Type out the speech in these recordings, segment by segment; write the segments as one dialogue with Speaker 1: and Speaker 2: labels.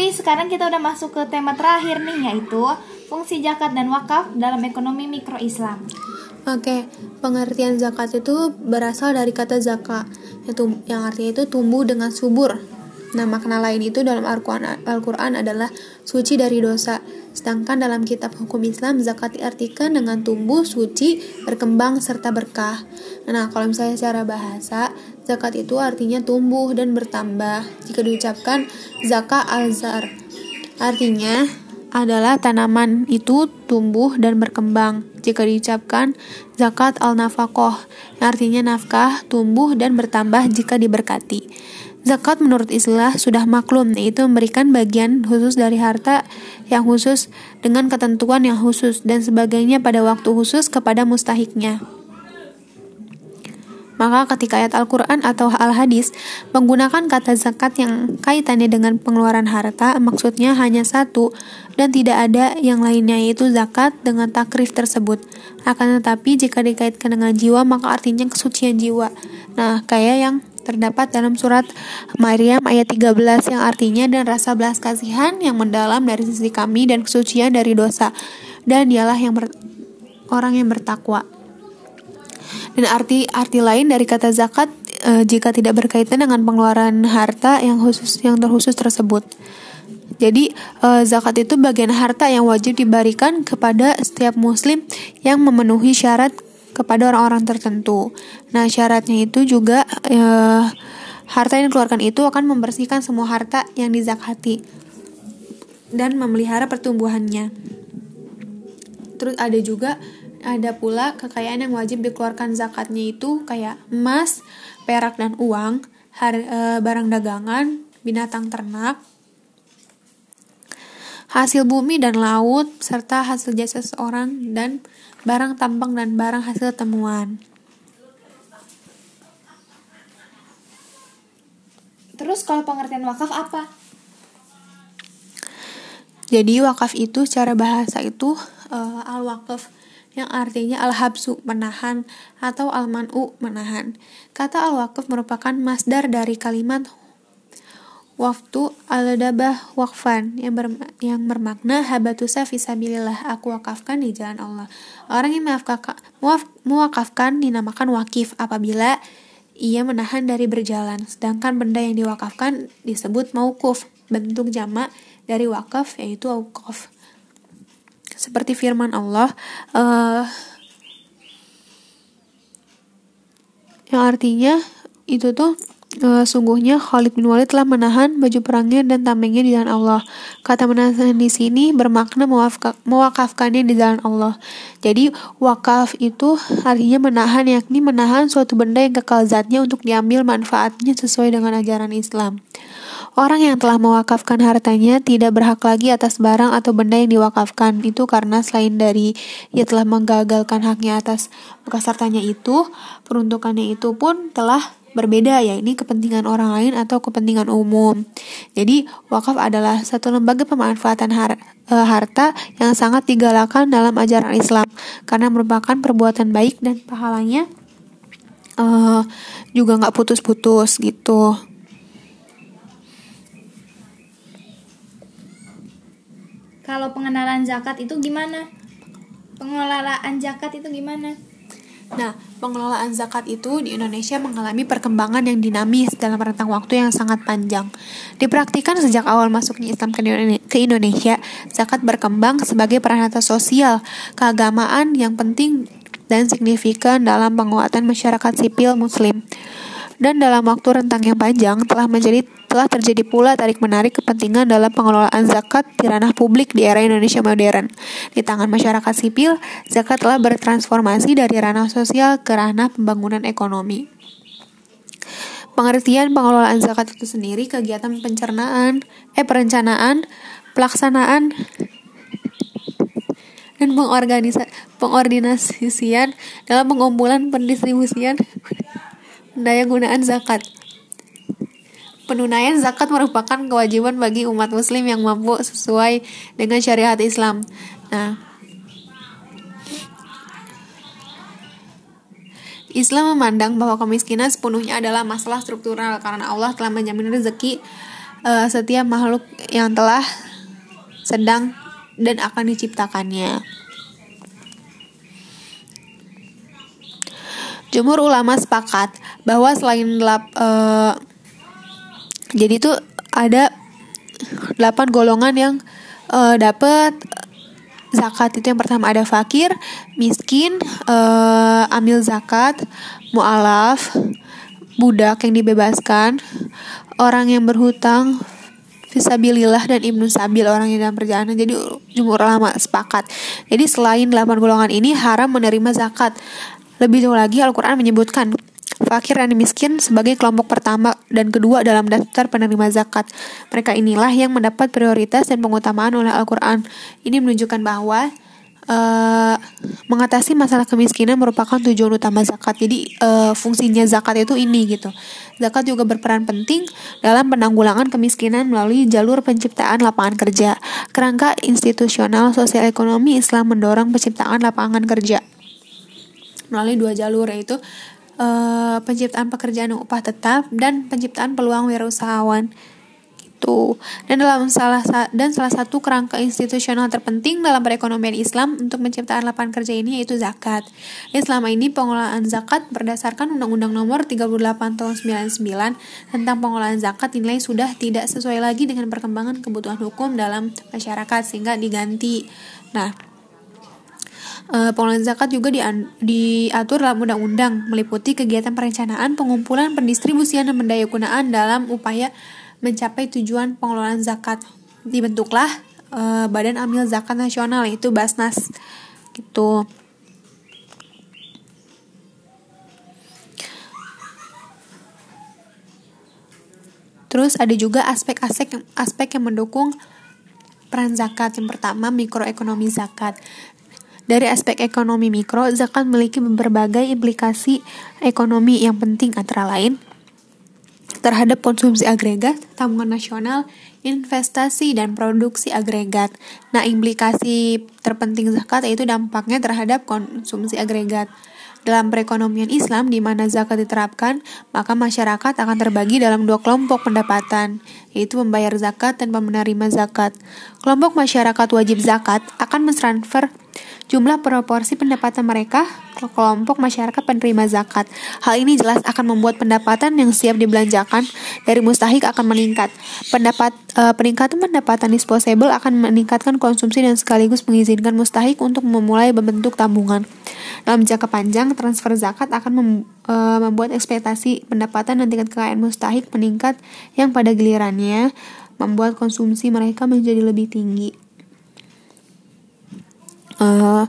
Speaker 1: Wih, sekarang kita udah masuk ke tema terakhir nih, yaitu fungsi zakat dan wakaf dalam ekonomi mikro Islam.
Speaker 2: Oke, pengertian zakat itu berasal dari kata zakat, yang artinya itu tumbuh dengan subur. Nah, makna lain itu dalam Al-Quran adalah suci dari dosa. Sedangkan dalam kitab hukum Islam, zakat diartikan dengan tumbuh, suci, berkembang, serta berkah. Nah, kalau misalnya secara bahasa, zakat itu artinya tumbuh dan bertambah. Jika diucapkan zakat al-zar, artinya adalah tanaman itu tumbuh dan berkembang. Jika diucapkan zakat al-nafaqoh, artinya nafkah, tumbuh dan bertambah jika diberkati. Zakat menurut istilah sudah maklum, yaitu memberikan bagian khusus dari harta yang khusus dengan ketentuan yang khusus dan sebagainya pada waktu khusus kepada mustahiknya. Maka ketika ayat Al-Quran atau Al-Hadis menggunakan kata zakat yang kaitannya dengan pengeluaran harta, maksudnya hanya satu dan tidak ada yang lainnya yaitu zakat dengan takrif tersebut. Akan tetapi jika dikaitkan dengan jiwa maka artinya kesucian jiwa. Nah, kayak yang terdapat dalam surat Maryam ayat 13 yang artinya dan rasa belas kasihan yang mendalam dari sisi kami dan kesucian dari dosa dan dialah yang ber, orang yang bertakwa. Dan arti arti lain dari kata zakat e, jika tidak berkaitan dengan pengeluaran harta yang khusus yang terkhusus tersebut. Jadi e, zakat itu bagian harta yang wajib diberikan kepada setiap muslim yang memenuhi syarat kepada orang-orang tertentu. Nah, syaratnya itu juga eh, harta yang dikeluarkan itu akan membersihkan semua harta yang dizakati dan memelihara pertumbuhannya. Terus ada juga ada pula kekayaan yang wajib dikeluarkan zakatnya itu kayak emas, perak dan uang, har, e, barang dagangan, binatang ternak, hasil bumi dan laut, serta hasil jasa seseorang dan barang tambang dan barang hasil temuan.
Speaker 1: Terus kalau pengertian wakaf apa?
Speaker 2: Jadi wakaf itu secara bahasa itu uh, al-wakaf yang artinya al-habsu menahan atau al-man'u menahan. Kata al-wakaf merupakan masdar dari kalimat waktu al-dabah wakfan yang, ber, yang bermakna habatusa fisabilillah aku wakafkan di jalan Allah. Orang yang mewakafkan dinamakan wakif apabila ia menahan dari berjalan. Sedangkan benda yang diwakafkan disebut maukuf, bentuk jamak dari wakaf yaitu aukaf. Seperti firman Allah, uh, yang artinya itu tuh Uh, sungguhnya Khalid bin Walid telah menahan baju perangnya dan tamengnya di jalan Allah. Kata menahan di sini bermakna mewakafkannya di jalan Allah. Jadi wakaf itu artinya menahan yakni menahan suatu benda yang kekal zatnya untuk diambil manfaatnya sesuai dengan ajaran Islam. Orang yang telah mewakafkan hartanya tidak berhak lagi atas barang atau benda yang diwakafkan. Itu karena selain dari ia telah menggagalkan haknya atas bekas hartanya itu, peruntukannya itu pun telah berbeda ya ini kepentingan orang lain atau kepentingan umum. Jadi wakaf adalah satu lembaga pemanfaatan har e, harta yang sangat digalakan dalam ajaran Islam karena merupakan perbuatan baik dan pahalanya uh, juga nggak putus-putus gitu.
Speaker 1: Kalau pengenalan zakat itu gimana? Pengelolaan zakat itu gimana?
Speaker 2: Nah, pengelolaan zakat itu di Indonesia mengalami perkembangan yang dinamis dalam rentang waktu yang sangat panjang. Dipraktikkan sejak awal masuknya Islam ke Indonesia, zakat berkembang sebagai peranata sosial, keagamaan yang penting dan signifikan dalam penguatan masyarakat sipil muslim dan dalam waktu rentang yang panjang telah menjadi telah terjadi pula tarik-menarik kepentingan dalam pengelolaan zakat di ranah publik di era Indonesia modern. Di tangan masyarakat sipil, zakat telah bertransformasi dari ranah sosial ke ranah pembangunan ekonomi. Pengertian pengelolaan zakat itu sendiri kegiatan pencernaan, eh perencanaan, pelaksanaan dan pengorganisa pengordinasian dalam pengumpulan pendistribusian daya gunaan zakat. Penunaian zakat merupakan kewajiban bagi umat muslim yang mampu sesuai dengan syariat Islam. Nah, Islam memandang bahwa kemiskinan sepenuhnya adalah masalah struktural karena Allah telah menjamin rezeki uh, setiap makhluk yang telah sedang dan akan diciptakannya. Jumhur ulama sepakat bahwa selain delap, uh, jadi itu ada delapan golongan yang uh, dapat zakat. Itu yang pertama ada fakir, miskin, uh, amil zakat, mualaf, budak yang dibebaskan, orang yang berhutang, Fisabilillah dan Ibnu Sabil orang yang dalam perjalanan. Jadi jumhur ulama sepakat. Jadi selain delapan golongan ini haram menerima zakat lebih jauh lagi Al-Quran menyebutkan fakir dan miskin sebagai kelompok pertama dan kedua dalam daftar penerima zakat. Mereka inilah yang mendapat prioritas dan pengutamaan oleh Al-Quran. Ini menunjukkan bahwa uh, mengatasi masalah kemiskinan merupakan tujuan utama zakat. Jadi uh, fungsinya zakat itu ini gitu. Zakat juga berperan penting dalam penanggulangan kemiskinan melalui jalur penciptaan lapangan kerja. Kerangka institusional sosial ekonomi Islam mendorong penciptaan lapangan kerja melalui dua jalur yaitu uh, penciptaan pekerjaan yang upah tetap dan penciptaan peluang wirausahawan gitu. Dan dalam salah dan salah satu kerangka institusional terpenting dalam perekonomian Islam untuk menciptakan lapangan kerja ini yaitu zakat. Dan selama ini pengelolaan zakat berdasarkan Undang-Undang Nomor 38 Tahun 99 tentang pengelolaan zakat dinilai sudah tidak sesuai lagi dengan perkembangan kebutuhan hukum dalam masyarakat sehingga diganti. Nah, Uh, pengelolaan zakat juga di, diatur dalam undang-undang meliputi kegiatan perencanaan, pengumpulan, pendistribusian dan pendayagunaan dalam upaya mencapai tujuan pengelolaan zakat. Dibentuklah uh, Badan Amil Zakat Nasional yaitu Basnas gitu. Terus ada juga aspek-aspek aspek yang mendukung peran zakat. Yang pertama mikroekonomi zakat. Dari aspek ekonomi mikro, zakat memiliki berbagai implikasi ekonomi yang penting antara lain terhadap konsumsi agregat, tabungan nasional, investasi dan produksi agregat. Nah, implikasi terpenting zakat yaitu dampaknya terhadap konsumsi agregat. Dalam perekonomian Islam di mana zakat diterapkan, maka masyarakat akan terbagi dalam dua kelompok pendapatan, yaitu membayar zakat dan menerima zakat. Kelompok masyarakat wajib zakat akan mentransfer jumlah proporsi pendapatan mereka ke kelompok masyarakat penerima zakat. Hal ini jelas akan membuat pendapatan yang siap dibelanjakan dari mustahik akan meningkat. Pendapat e, peningkatan pendapatan disposable akan meningkatkan konsumsi dan sekaligus mengizinkan mustahik untuk memulai membentuk tabungan. Dalam jangka panjang, transfer zakat akan mem, e, membuat ekspektasi pendapatan dan tingkat kekayaan mustahik meningkat yang pada gilirannya membuat konsumsi mereka menjadi lebih tinggi uh,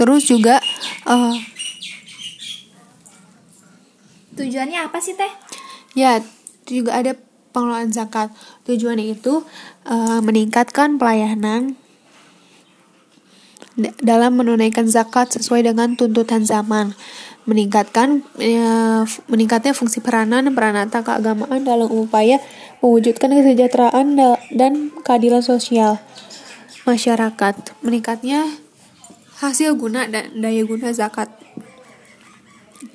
Speaker 2: terus juga uh,
Speaker 1: tujuannya apa sih teh?
Speaker 2: Ya juga ada pengelolaan zakat. Tujuannya itu uh, meningkatkan pelayanan dalam menunaikan zakat sesuai dengan tuntutan zaman. Meningkatkan ya, meningkatnya fungsi peranan peranata keagamaan dalam upaya mewujudkan kesejahteraan dan keadilan sosial. Masyarakat meningkatnya hasil guna dan daya guna zakat.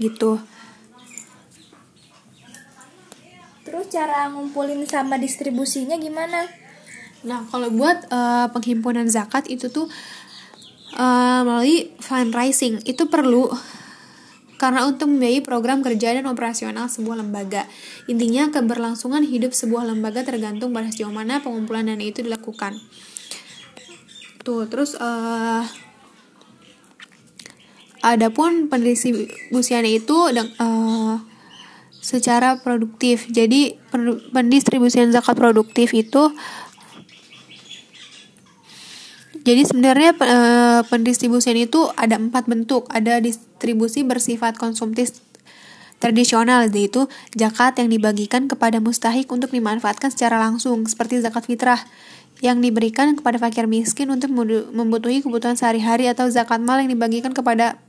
Speaker 2: Gitu.
Speaker 1: Terus cara ngumpulin sama distribusinya gimana?
Speaker 2: Nah kalau buat uh, penghimpunan zakat itu tuh uh, melalui fundraising. Itu perlu karena untuk membiayai program kerja dan operasional sebuah lembaga. Intinya, keberlangsungan hidup sebuah lembaga tergantung pada sejauh mana pengumpulan dana itu dilakukan. Tuh, terus uh, adapun pendistribusiannya itu uh, secara produktif. Jadi pendistribusian zakat produktif itu jadi sebenarnya e, pendistribusian itu ada empat bentuk. Ada distribusi bersifat konsumtif tradisional yaitu zakat yang dibagikan kepada mustahik untuk dimanfaatkan secara langsung seperti zakat fitrah yang diberikan kepada fakir miskin untuk membutuhi kebutuhan sehari-hari atau zakat mal yang dibagikan kepada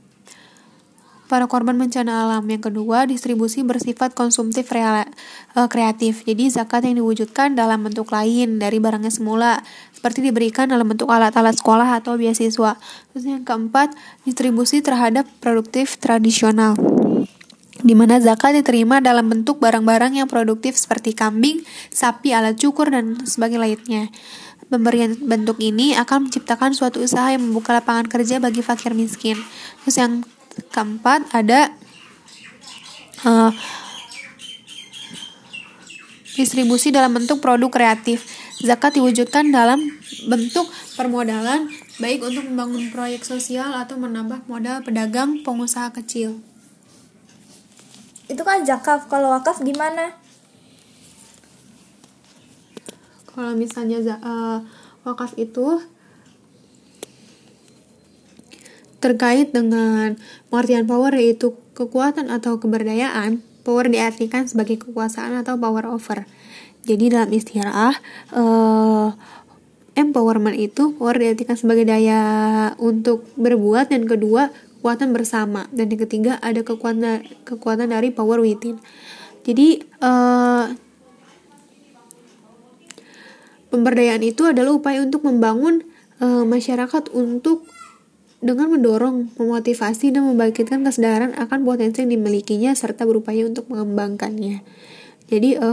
Speaker 2: para korban bencana alam. Yang kedua, distribusi bersifat konsumtif real, uh, kreatif. Jadi zakat yang diwujudkan dalam bentuk lain dari barangnya semula, seperti diberikan dalam bentuk alat-alat sekolah atau beasiswa. Terus yang keempat, distribusi terhadap produktif tradisional. di mana zakat diterima dalam bentuk barang-barang yang produktif seperti kambing, sapi, alat cukur, dan sebagainya lainnya. Pemberian bentuk ini akan menciptakan suatu usaha yang membuka lapangan kerja bagi fakir miskin. Terus yang keempat ada uh, distribusi dalam bentuk produk kreatif. Zakat diwujudkan dalam bentuk permodalan baik untuk membangun proyek sosial atau menambah modal pedagang pengusaha kecil.
Speaker 1: Itu kan zakat, kalau wakaf gimana?
Speaker 2: kalau misalnya uh, wakaf itu terkait dengan pengertian power yaitu kekuatan atau keberdayaan power diartikan sebagai kekuasaan atau power over. Jadi dalam istilah uh, empowerment itu power diartikan sebagai daya untuk berbuat dan kedua kekuatan bersama. Dan yang ketiga ada kekuatan kekuatan dari power within. Jadi uh, Pemberdayaan itu adalah upaya untuk membangun e, masyarakat untuk dengan mendorong, memotivasi dan membangkitkan kesadaran akan potensi yang dimilikinya serta berupaya untuk mengembangkannya. Jadi e,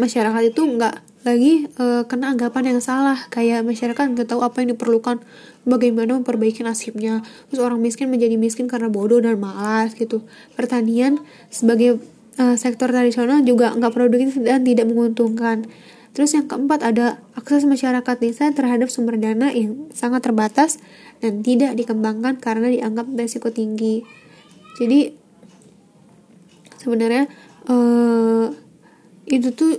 Speaker 2: masyarakat itu nggak lagi e, kena anggapan yang salah kayak masyarakat nggak tahu apa yang diperlukan bagaimana memperbaiki nasibnya terus orang miskin menjadi miskin karena bodoh dan malas gitu pertanian sebagai uh, sektor tradisional juga nggak produktif dan tidak menguntungkan. Terus yang keempat ada akses masyarakat desa terhadap sumber dana yang sangat terbatas dan tidak dikembangkan karena dianggap berisiko tinggi. Jadi sebenarnya uh, itu tuh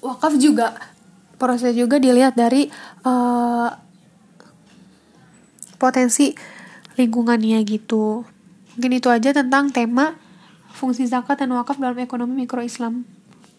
Speaker 2: wakaf juga proses juga dilihat dari uh, potensi lingkungannya gitu. Mungkin itu aja tentang tema fungsi zakat dan wakaf dalam ekonomi mikro Islam.